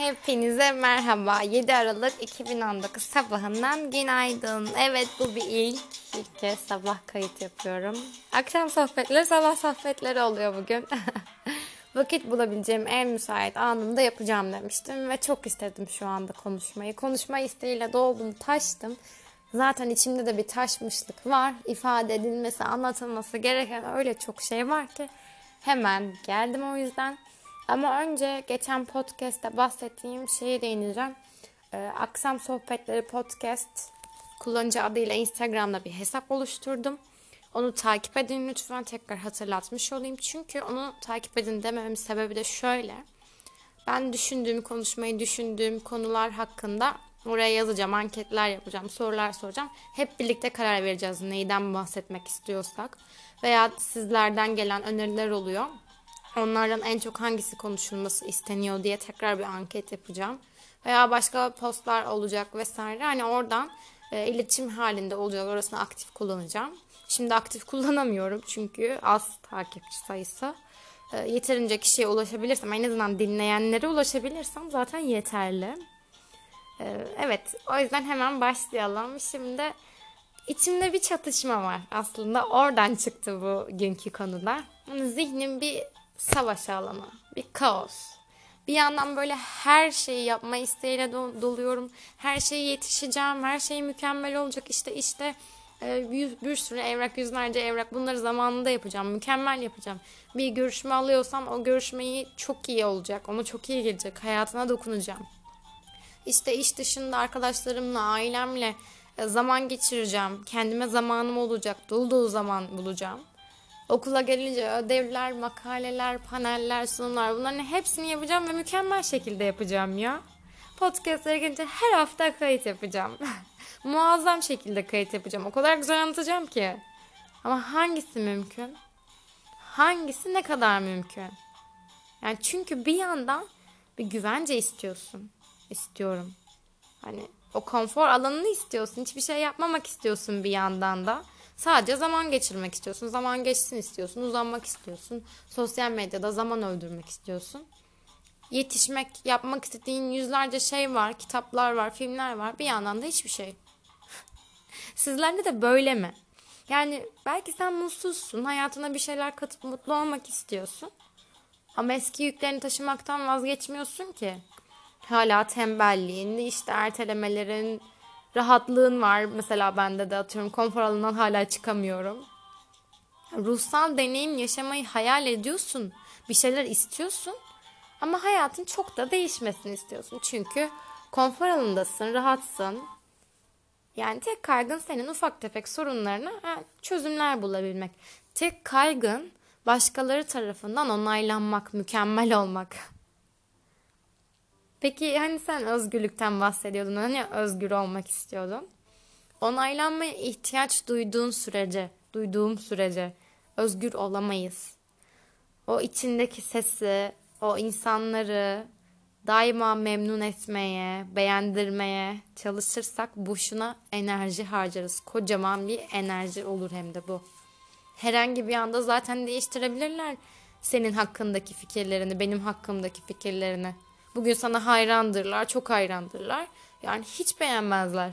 Hepinize merhaba. 7 Aralık 2019 sabahından günaydın. Evet bu bir ilk. İlk kez sabah kayıt yapıyorum. Akşam sohbetleri, sabah sohbetleri oluyor bugün. Vakit bulabileceğim en müsait anımda yapacağım demiştim ve çok istedim şu anda konuşmayı. Konuşma isteğiyle doldum, taştım. Zaten içimde de bir taşmışlık var. İfade edilmesi, anlatılması gereken öyle çok şey var ki hemen geldim o yüzden. Ama önce geçen podcast'te bahsettiğim şeye değineceğim. Ee, Aksam Sohbetleri Podcast kullanıcı adıyla Instagram'da bir hesap oluşturdum. Onu takip edin lütfen tekrar hatırlatmış olayım. Çünkü onu takip edin dememin sebebi de şöyle. Ben düşündüğüm, konuşmayı düşündüğüm konular hakkında oraya yazacağım, anketler yapacağım, sorular soracağım. Hep birlikte karar vereceğiz neyden bahsetmek istiyorsak. Veya sizlerden gelen öneriler oluyor. Onlardan en çok hangisi konuşulması isteniyor diye tekrar bir anket yapacağım. Veya başka postlar olacak vesaire. Hani oradan e, iletişim halinde olacak. Orasını aktif kullanacağım. Şimdi aktif kullanamıyorum çünkü az takipçi sayısı. E, yeterince kişiye ulaşabilirsem, en azından dinleyenlere ulaşabilirsem zaten yeterli. E, evet, o yüzden hemen başlayalım. Şimdi içimde bir çatışma var aslında. Oradan çıktı bu günkü konuda. Yani zihnim bir savaş alanı, bir kaos. Bir yandan böyle her şeyi yapma isteğiyle doluyorum. Her şeyi yetişeceğim, her şey mükemmel olacak. İşte işte e, bir, bir sürü evrak, yüzlerce evrak. Bunları zamanında yapacağım, mükemmel yapacağım. Bir görüşme alıyorsam o görüşmeyi çok iyi olacak. Ona çok iyi gelecek. Hayatına dokunacağım. İşte iş dışında arkadaşlarımla, ailemle e, zaman geçireceğim. Kendime zamanım olacak. Dolu dolu zaman bulacağım. Okula gelince ödevler, makaleler, paneller, sunumlar bunların hepsini yapacağım ve mükemmel şekilde yapacağım ya. Podcast'lara gelince her hafta kayıt yapacağım. Muazzam şekilde kayıt yapacağım. O kadar güzel anlatacağım ki. Ama hangisi mümkün? Hangisi ne kadar mümkün? Yani çünkü bir yandan bir güvence istiyorsun. İstiyorum. Hani o konfor alanını istiyorsun. Hiçbir şey yapmamak istiyorsun bir yandan da. Sadece zaman geçirmek istiyorsun. Zaman geçsin istiyorsun. Uzanmak istiyorsun. Sosyal medyada zaman öldürmek istiyorsun. Yetişmek, yapmak istediğin yüzlerce şey var. Kitaplar var, filmler var. Bir yandan da hiçbir şey. Sizlerde de böyle mi? Yani belki sen mutsuzsun. Hayatına bir şeyler katıp mutlu olmak istiyorsun. Ama eski yüklerini taşımaktan vazgeçmiyorsun ki. Hala tembelliğin, işte ertelemelerin, rahatlığın var. Mesela bende de atıyorum konfor alanından hala çıkamıyorum. Ruhsal deneyim yaşamayı hayal ediyorsun. Bir şeyler istiyorsun. Ama hayatın çok da değişmesini istiyorsun. Çünkü konfor alanındasın, rahatsın. Yani tek kaygın senin ufak tefek sorunlarına çözümler bulabilmek. Tek kaygın başkaları tarafından onaylanmak, mükemmel olmak. Peki hani sen özgürlükten bahsediyordun. Hani özgür olmak istiyordun? Onaylanmaya ihtiyaç duyduğun sürece, duyduğum sürece özgür olamayız. O içindeki sesi, o insanları daima memnun etmeye, beğendirmeye çalışırsak boşuna enerji harcarız. Kocaman bir enerji olur hem de bu. Herhangi bir anda zaten değiştirebilirler senin hakkındaki fikirlerini, benim hakkımdaki fikirlerini. Bugün sana hayrandırlar, çok hayrandırlar. Yani hiç beğenmezler.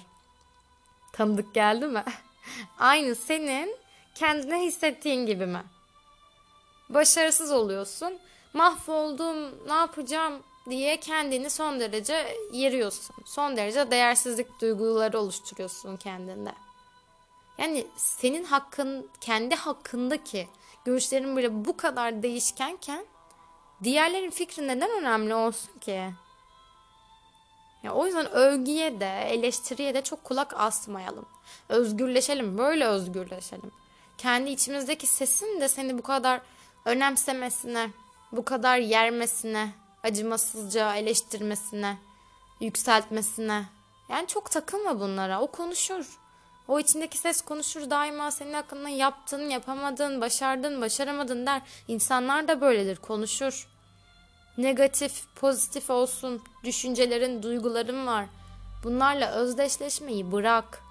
Tanıdık geldi mi? Aynı senin kendine hissettiğin gibi mi? Başarısız oluyorsun. Mahvoldum, ne yapacağım diye kendini son derece yeriyorsun. Son derece değersizlik duyguları oluşturuyorsun kendinde. Yani senin hakkın, kendi hakkındaki görüşlerin bile bu kadar değişkenken diğerlerin fikri neden önemli olsun ki? Ya o yüzden övgüye de eleştiriye de çok kulak asmayalım. Özgürleşelim, böyle özgürleşelim. Kendi içimizdeki sesin de seni bu kadar önemsemesine, bu kadar yermesine, acımasızca eleştirmesine, yükseltmesine. Yani çok takılma bunlara. O konuşur. O içindeki ses konuşur daima senin hakkında yaptın, yapamadın, başardın, başaramadın der. İnsanlar da böyledir, konuşur. Negatif, pozitif olsun, düşüncelerin, duyguların var. Bunlarla özdeşleşmeyi bırak.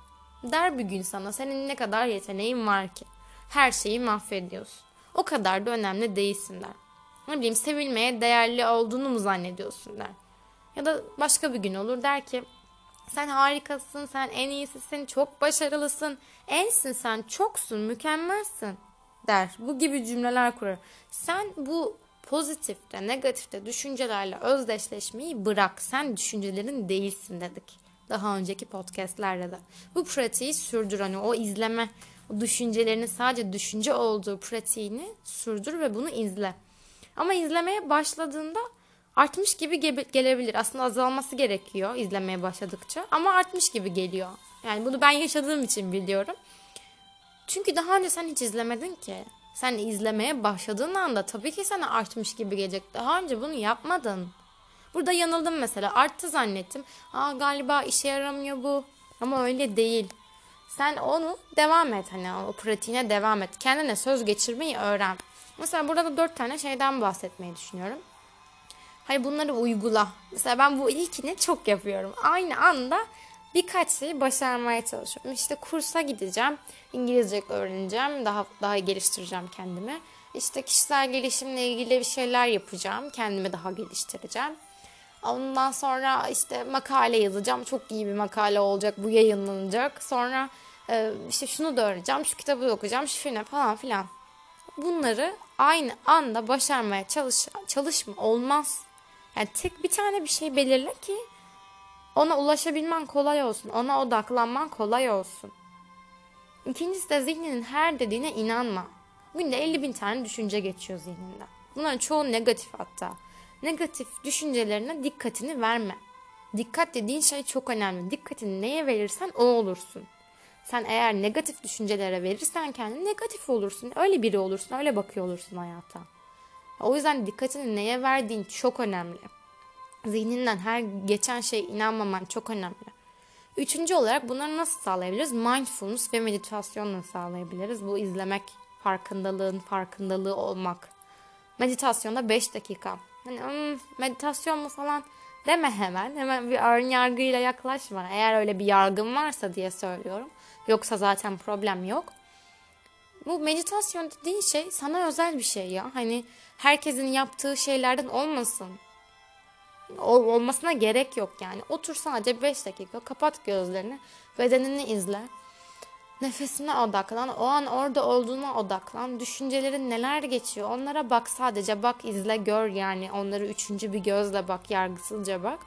Der bir gün sana senin ne kadar yeteneğin var ki. Her şeyi mahvediyorsun. O kadar da önemli değilsin der. Ne bileyim sevilmeye değerli olduğunu mu zannediyorsun der. Ya da başka bir gün olur der ki sen harikasın, sen en iyisisin, çok başarılısın, ensin sen, çoksun, mükemmelsin der. Bu gibi cümleler kurar. Sen bu pozitifte, negatifte düşüncelerle özdeşleşmeyi bırak. Sen düşüncelerin değilsin dedik. Daha önceki podcastlerde de. Bu pratiği sürdür. Hani o izleme, o düşüncelerinin sadece düşünce olduğu pratiğini sürdür ve bunu izle. Ama izlemeye başladığında artmış gibi gelebilir. Aslında azalması gerekiyor izlemeye başladıkça ama artmış gibi geliyor. Yani bunu ben yaşadığım için biliyorum. Çünkü daha önce sen hiç izlemedin ki. Sen izlemeye başladığın anda tabii ki sana artmış gibi gelecek. Daha önce bunu yapmadın. Burada yanıldım mesela. Arttı zannettim. Aa galiba işe yaramıyor bu. Ama öyle değil. Sen onu devam et hani o pratiğine devam et. Kendine söz geçirmeyi öğren. Mesela burada da dört tane şeyden bahsetmeyi düşünüyorum. Hani bunları uygula. Mesela ben bu ilkini çok yapıyorum. Aynı anda birkaç şeyi başarmaya çalışıyorum. İşte kursa gideceğim. İngilizce öğreneceğim. Daha daha geliştireceğim kendimi. İşte kişisel gelişimle ilgili bir şeyler yapacağım. Kendimi daha geliştireceğim. Ondan sonra işte makale yazacağım. Çok iyi bir makale olacak. Bu yayınlanacak. Sonra işte şunu da öğreneceğim. Şu kitabı da okuyacağım. Şu filmi falan filan. Bunları aynı anda başarmaya çalış çalışma olmaz. Yani tek bir tane bir şey belirle ki ona ulaşabilmen kolay olsun. Ona odaklanman kolay olsun. İkincisi de zihninin her dediğine inanma. Günde 50 bin tane düşünce geçiyor zihninden. Bunların çoğu negatif hatta. Negatif düşüncelerine dikkatini verme. Dikkat dediğin şey çok önemli. Dikkatini neye verirsen o olursun. Sen eğer negatif düşüncelere verirsen kendini negatif olursun. Öyle biri olursun. Öyle bakıyor olursun hayata. O yüzden dikkatini neye verdiğin çok önemli. Zihninden her geçen şey inanmaman çok önemli. Üçüncü olarak bunları nasıl sağlayabiliriz? Mindfulness ve meditasyonla sağlayabiliriz. Bu izlemek, farkındalığın farkındalığı olmak. Meditasyonda 5 dakika. Hani hmm, meditasyon mu falan deme hemen. Hemen bir ön yargıyla yaklaşma. Eğer öyle bir yargın varsa diye söylüyorum. Yoksa zaten problem yok. Bu meditasyon dediğin şey sana özel bir şey ya. Hani herkesin yaptığı şeylerden olmasın. Ol, olmasına gerek yok yani. Otur sadece 5 dakika kapat gözlerini. Bedenini izle. Nefesine odaklan. O an orada olduğuna odaklan. Düşüncelerin neler geçiyor onlara bak sadece. Bak izle gör yani. Onları üçüncü bir gözle bak. Yargısızca bak.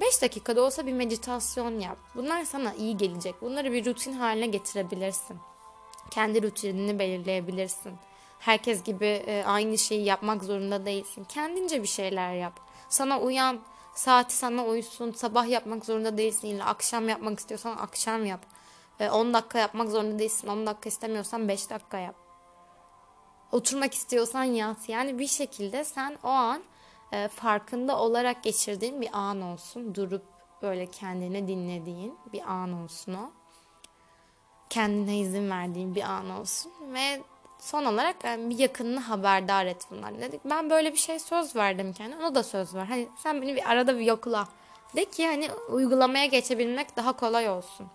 5 dakikada olsa bir meditasyon yap. Bunlar sana iyi gelecek. Bunları bir rutin haline getirebilirsin. Kendi rutinini belirleyebilirsin. Herkes gibi e, aynı şeyi yapmak zorunda değilsin. Kendince bir şeyler yap. Sana uyan, saati sana uysun. Sabah yapmak zorunda değilsin. İlla akşam yapmak istiyorsan akşam yap. 10 dakika yapmak zorunda değilsin. 10 dakika istemiyorsan 5 dakika yap. Oturmak istiyorsan yat. Yani bir şekilde sen o an e, farkında olarak geçirdiğin bir an olsun. Durup böyle kendini dinlediğin bir an olsun o. Kendine izin verdiğin bir an olsun. Ve son olarak bir yakınını haberdar et bunlar. Dedik ben böyle bir şey söz verdim kendime. Ona da söz ver. Hani sen beni bir arada bir yokla. De ki hani uygulamaya geçebilmek daha kolay olsun.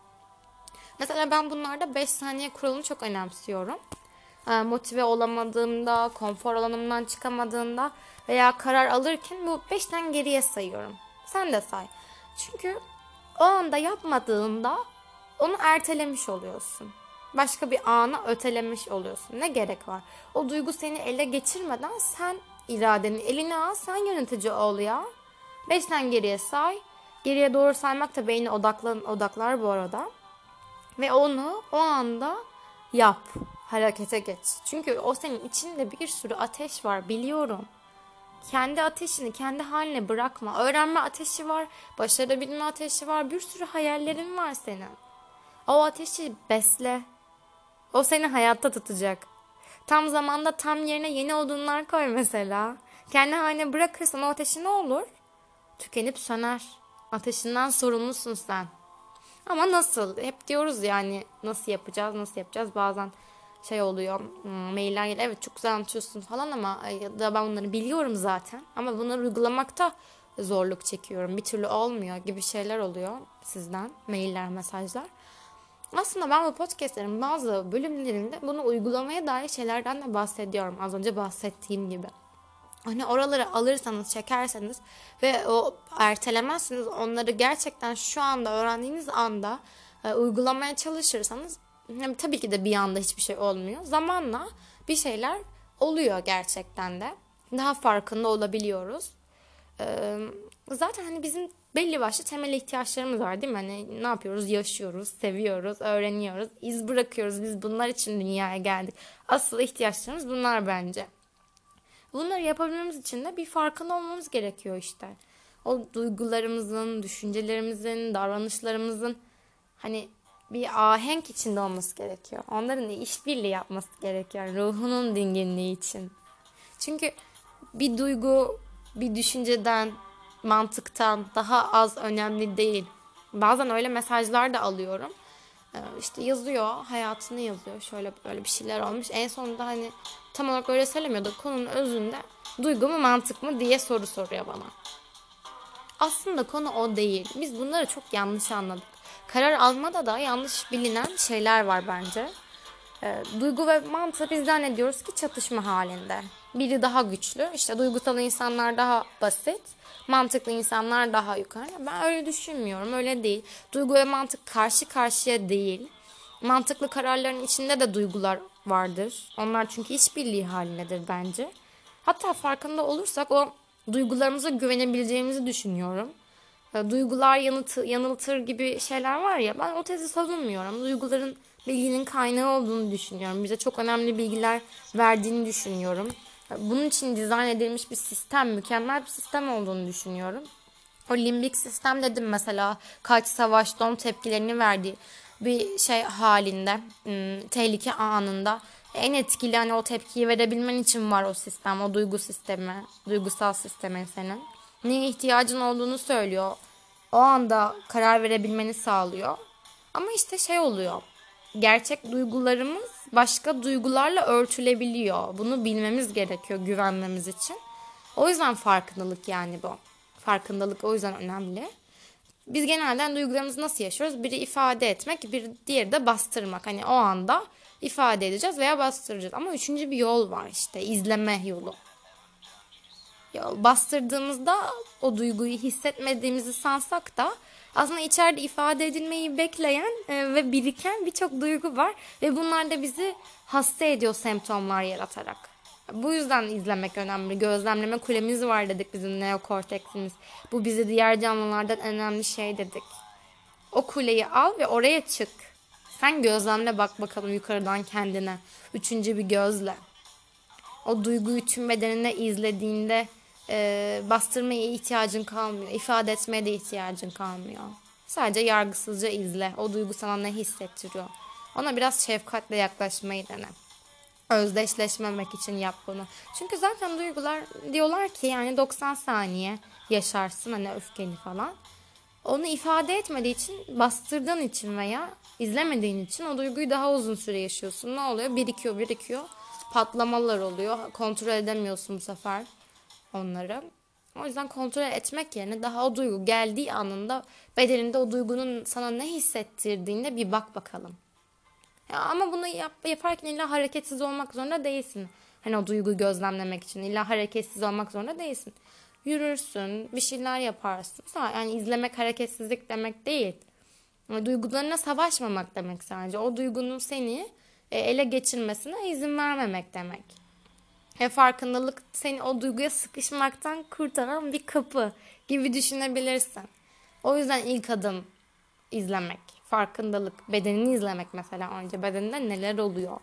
Mesela ben bunlarda 5 saniye kuralını çok önemsiyorum. Ee, motive olamadığımda, konfor alanımdan çıkamadığımda veya karar alırken bu 5'ten geriye sayıyorum. Sen de say. Çünkü o anda yapmadığında onu ertelemiş oluyorsun. Başka bir ana ötelemiş oluyorsun. Ne gerek var? O duygu seni ele geçirmeden sen iradeni eline al, sen yönetici ol ya. Beşten geriye say. Geriye doğru saymak da beyni odaklan, odaklar bu arada. Ve onu o anda yap. Harekete geç. Çünkü o senin içinde bir sürü ateş var biliyorum. Kendi ateşini kendi haline bırakma. Öğrenme ateşi var, başarabilme ateşi var, bir sürü hayallerin var senin. O ateşi besle. O seni hayatta tutacak. Tam zamanda tam yerine yeni odunlar koy mesela. Kendi haline bırakırsan o ateşi ne olur? Tükenip söner. Ateşinden sorumlusun sen. Ama nasıl? Hep diyoruz yani nasıl yapacağız, nasıl yapacağız. Bazen şey oluyor, hmm, mailler geliyor. Evet çok güzel anlatıyorsun falan ama ya da ben bunları biliyorum zaten. Ama bunları uygulamakta zorluk çekiyorum. Bir türlü olmuyor gibi şeyler oluyor sizden. Mailler, mesajlar. Aslında ben bu podcastlerin bazı bölümlerinde bunu uygulamaya dair şeylerden de bahsediyorum. Az önce bahsettiğim gibi. Hani oraları alırsanız, çekerseniz ve o ertelemezsiniz onları gerçekten şu anda öğrendiğiniz anda e, uygulamaya çalışırsanız hem tabii ki de bir anda hiçbir şey olmuyor. Zamanla bir şeyler oluyor gerçekten de. Daha farkında olabiliyoruz. Zaten hani bizim belli başlı temel ihtiyaçlarımız var değil mi? Hani ne yapıyoruz? Yaşıyoruz, seviyoruz, öğreniyoruz, iz bırakıyoruz. Biz bunlar için dünyaya geldik. Asıl ihtiyaçlarımız bunlar bence. Bunları yapabilmemiz için de bir farkında olmamız gerekiyor işte. O duygularımızın, düşüncelerimizin, davranışlarımızın hani bir ahenk içinde olması gerekiyor. Onların işbirliği yapması gerekiyor. Ruhunun dinginliği için. Çünkü bir duygu bir düşünceden, mantıktan daha az önemli değil. Bazen öyle mesajlar da alıyorum. Ee, işte yazıyor, hayatını yazıyor. Şöyle böyle bir şeyler olmuş. En sonunda hani tam olarak öyle söylemiyor da konunun özünde duygu mu mantık mı diye soru soruyor bana. Aslında konu o değil. Biz bunları çok yanlış anladık. Karar almada da yanlış bilinen şeyler var bence. E, duygu ve mantığı biz zannediyoruz ki çatışma halinde. Biri daha güçlü. İşte duygusal insanlar daha basit. Mantıklı insanlar daha yukarı. Ben öyle düşünmüyorum. Öyle değil. Duygu ve mantık karşı karşıya değil. Mantıklı kararların içinde de duygular vardır. Onlar çünkü işbirliği halindedir bence. Hatta farkında olursak o duygularımıza güvenebileceğimizi düşünüyorum. E, duygular yanıtı, yanıltır gibi şeyler var ya ben o tezi savunmuyorum. Duyguların bilginin kaynağı olduğunu düşünüyorum. Bize çok önemli bilgiler verdiğini düşünüyorum. Bunun için dizayn edilmiş bir sistem, mükemmel bir sistem olduğunu düşünüyorum. O limbik sistem dedim mesela kaç savaş don tepkilerini verdiği bir şey halinde, hmm, tehlike anında en etkili hani o tepkiyi verebilmen için var o sistem, o duygu sistemi, duygusal sistemin senin. Neye ihtiyacın olduğunu söylüyor. O anda karar verebilmeni sağlıyor. Ama işte şey oluyor gerçek duygularımız başka duygularla örtülebiliyor. Bunu bilmemiz gerekiyor güvenmemiz için. O yüzden farkındalık yani bu. Farkındalık o yüzden önemli. Biz genelde duygularımızı nasıl yaşıyoruz? Biri ifade etmek, bir diğeri de bastırmak. Hani o anda ifade edeceğiz veya bastıracağız. Ama üçüncü bir yol var işte izleme yolu. Yol bastırdığımızda o duyguyu hissetmediğimizi sansak da aslında içeride ifade edilmeyi bekleyen e, ve biriken birçok duygu var ve bunlar da bizi hasta ediyor semptomlar yaratarak. Bu yüzden izlemek önemli. Gözlemleme kulemiz var dedik bizim neokorteksimiz. Bu bizi diğer canlılardan önemli şey dedik. O kuleyi al ve oraya çık. Sen gözlemle bak bakalım yukarıdan kendine. Üçüncü bir gözle. O duyguyu tüm bedenine izlediğinde e, bastırmaya ihtiyacın kalmıyor. ifade etmeye de ihtiyacın kalmıyor. Sadece yargısızca izle. O duygu sana ne hissettiriyor. Ona biraz şefkatle yaklaşmayı dene. Özdeşleşmemek için yap bunu. Çünkü zaten duygular diyorlar ki yani 90 saniye yaşarsın hani öfkeni falan. Onu ifade etmediği için, bastırdığın için veya izlemediğin için o duyguyu daha uzun süre yaşıyorsun. Ne oluyor? Birikiyor, birikiyor. Patlamalar oluyor. Kontrol edemiyorsun bu sefer onları. O yüzden kontrol etmek yerine daha o duygu geldiği anında bedeninde o duygunun sana ne hissettirdiğinde bir bak bakalım. Ya ama bunu yap, yaparken illa hareketsiz olmak zorunda değilsin. Hani o duyguyu gözlemlemek için illa hareketsiz olmak zorunda değilsin. Yürürsün, bir şeyler yaparsın. Yani izlemek hareketsizlik demek değil. Duygularına savaşmamak demek sadece. O duygunun seni e, ele geçirmesine izin vermemek demek. Ve farkındalık seni o duyguya sıkışmaktan kurtaran bir kapı gibi düşünebilirsin. O yüzden ilk adım izlemek, farkındalık, bedenini izlemek mesela önce bedeninde neler oluyor.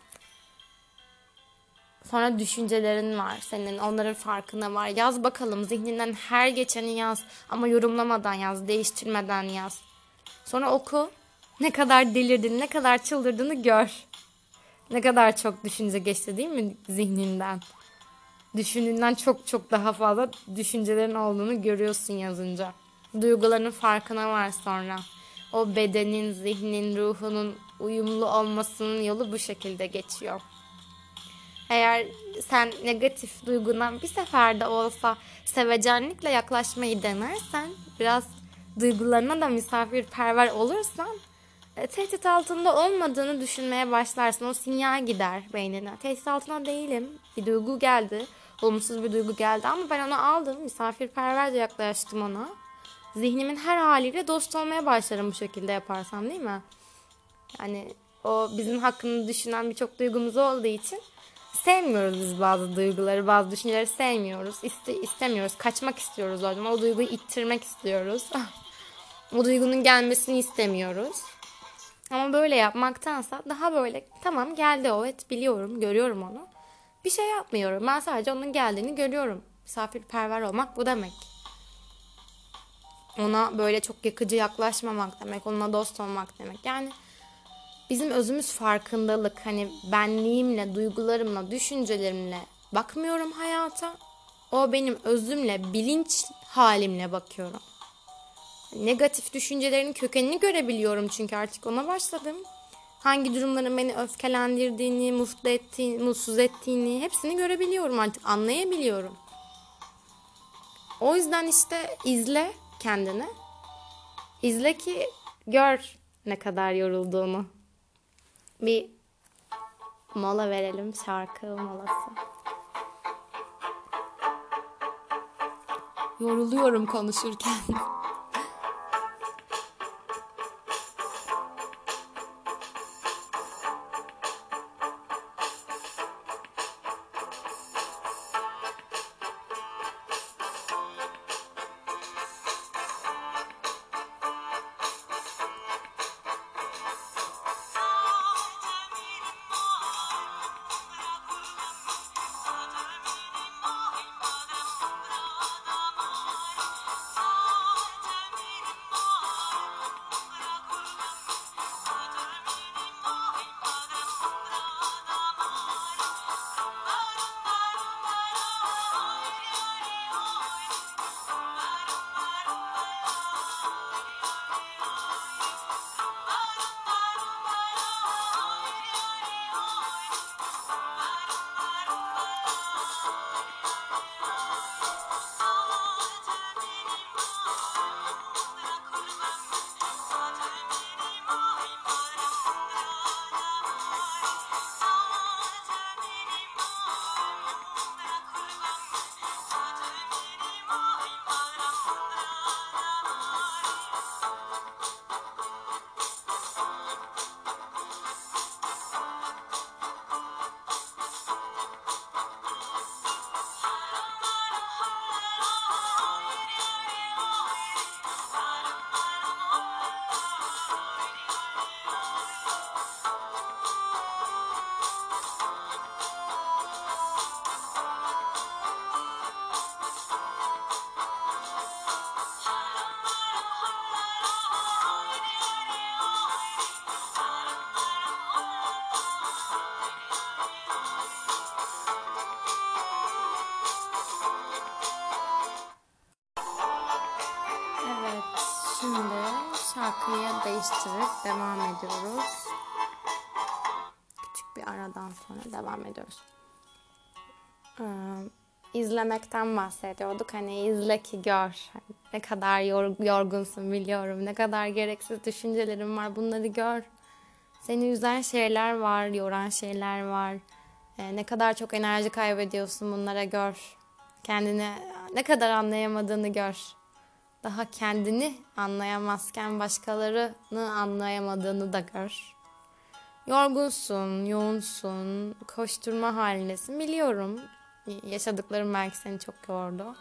Sonra düşüncelerin var senin, onların farkına var. Yaz bakalım zihninden her geçeni yaz ama yorumlamadan yaz, değiştirmeden yaz. Sonra oku. Ne kadar delirdin, ne kadar çıldırdığını gör. Ne kadar çok düşünce geçti değil mi zihninden? Düşündüğünden çok çok daha fazla düşüncelerin olduğunu görüyorsun yazınca. Duyguların farkına var sonra. O bedenin, zihnin, ruhunun uyumlu olmasının yolu bu şekilde geçiyor. Eğer sen negatif duygundan bir seferde olsa sevecenlikle yaklaşmayı denersen, biraz duygularına da misafirperver olursan, e, tehdit altında olmadığını düşünmeye başlarsın. O sinyal gider beynine. Tehdit altında değilim. Bir duygu geldi olumsuz bir duygu geldi ama ben onu aldım. Misafirperverce yaklaştım ona. Zihnimin her haliyle dost olmaya başlarım bu şekilde yaparsam değil mi? Yani o bizim hakkında düşünen birçok duygumuz olduğu için sevmiyoruz biz bazı duyguları, bazı düşünceleri sevmiyoruz. İste, istemiyoruz. Kaçmak istiyoruz oradan. O duyguyu ittirmek istiyoruz. o duygunun gelmesini istemiyoruz. Ama böyle yapmaktansa daha böyle tamam geldi o evet biliyorum görüyorum onu. Bir şey yapmıyorum. Ben sadece onun geldiğini görüyorum. Misafirperver olmak bu demek. Ona böyle çok yakıcı yaklaşmamak demek. Onunla dost olmak demek. Yani bizim özümüz farkındalık. Hani benliğimle, duygularımla, düşüncelerimle bakmıyorum hayata. O benim özümle, bilinç halimle bakıyorum. Negatif düşüncelerin kökenini görebiliyorum çünkü artık ona başladım. Hangi durumların beni öfkelendirdiğini, mutlu ettiğini, mutsuz ettiğini hepsini görebiliyorum artık, anlayabiliyorum. O yüzden işte izle kendini. İzle ki gör ne kadar yorulduğunu. Bir mola verelim şarkı molası. Yoruluyorum konuşurken. değiştirip devam ediyoruz. Küçük bir aradan sonra devam ediyoruz. Ee, izlemekten bahsediyorduk. Hani izle ki gör. Hani ne kadar yor- yorgunsun biliyorum. Ne kadar gereksiz düşüncelerin var. Bunları gör. Seni üzen şeyler var, yoran şeyler var. Ee, ne kadar çok enerji kaybediyorsun bunlara gör. Kendini ne kadar anlayamadığını gör daha kendini anlayamazken başkalarını anlayamadığını da gör. Yorgunsun, yoğunsun, koşturma halindesin. Biliyorum yaşadıklarım belki seni çok yordu.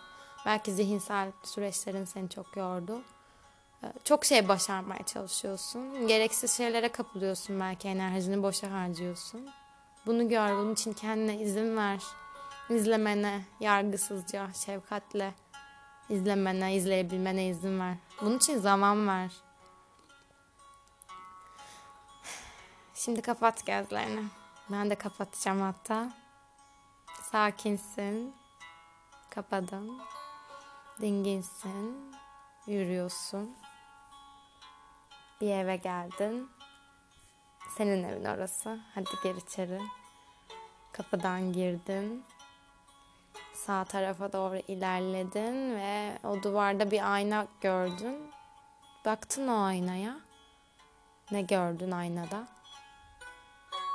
Belki zihinsel süreçlerin seni çok yordu. Ee, Çok şey başarmaya çalışıyorsun. Gereksiz şeylere kapılıyorsun belki enerjini boşa harcıyorsun. Bunu gör, bunun için kendine izin ver. İzlemene, yargısızca, şefkatle izlemene, izleyebilmene izin ver. Bunun için zaman ver. Şimdi kapat gözlerini. Ben de kapatacağım hatta. Sakinsin. Kapadım. Dinginsin. Yürüyorsun. Bir eve geldin. Senin evin orası. Hadi gir içeri. Kapıdan girdin sağ tarafa doğru ilerledin ve o duvarda bir ayna gördün. Baktın o aynaya. Ne gördün aynada?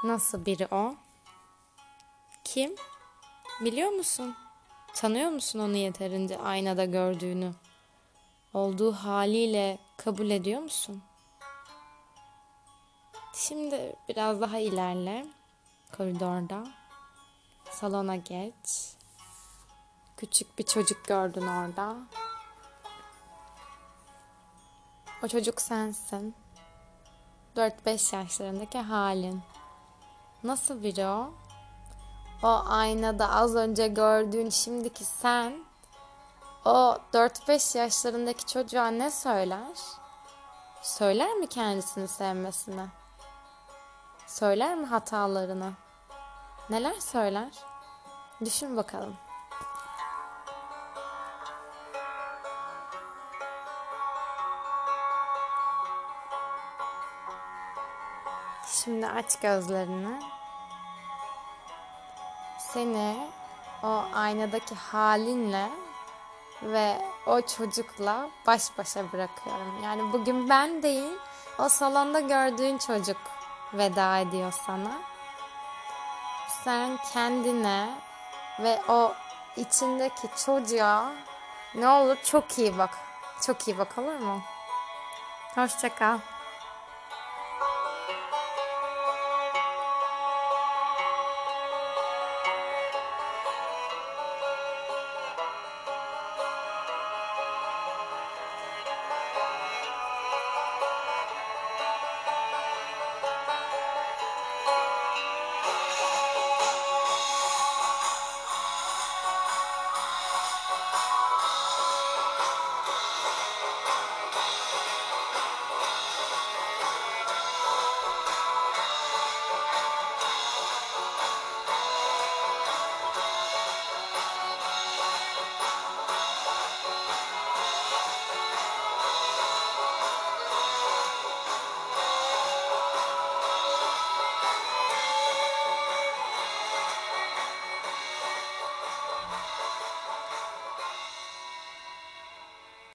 Nasıl biri o? Kim? Biliyor musun? Tanıyor musun onu yeterince aynada gördüğünü? Olduğu haliyle kabul ediyor musun? Şimdi biraz daha ilerle koridorda. Salona geç. Küçük bir çocuk gördün orada. O çocuk sensin. 4-5 yaşlarındaki halin. Nasıl biri o? O aynada az önce gördüğün şimdiki sen o 4-5 yaşlarındaki çocuğa ne söyler? Söyler mi kendisini sevmesini? Söyler mi hatalarını? Neler söyler? Düşün bakalım. Şimdi aç gözlerini. Seni o aynadaki halinle ve o çocukla baş başa bırakıyorum. Yani bugün ben değil, o salonda gördüğün çocuk veda ediyor sana. Sen kendine ve o içindeki çocuğa ne olur çok iyi bak. Çok iyi bak olur mu? Hoşça.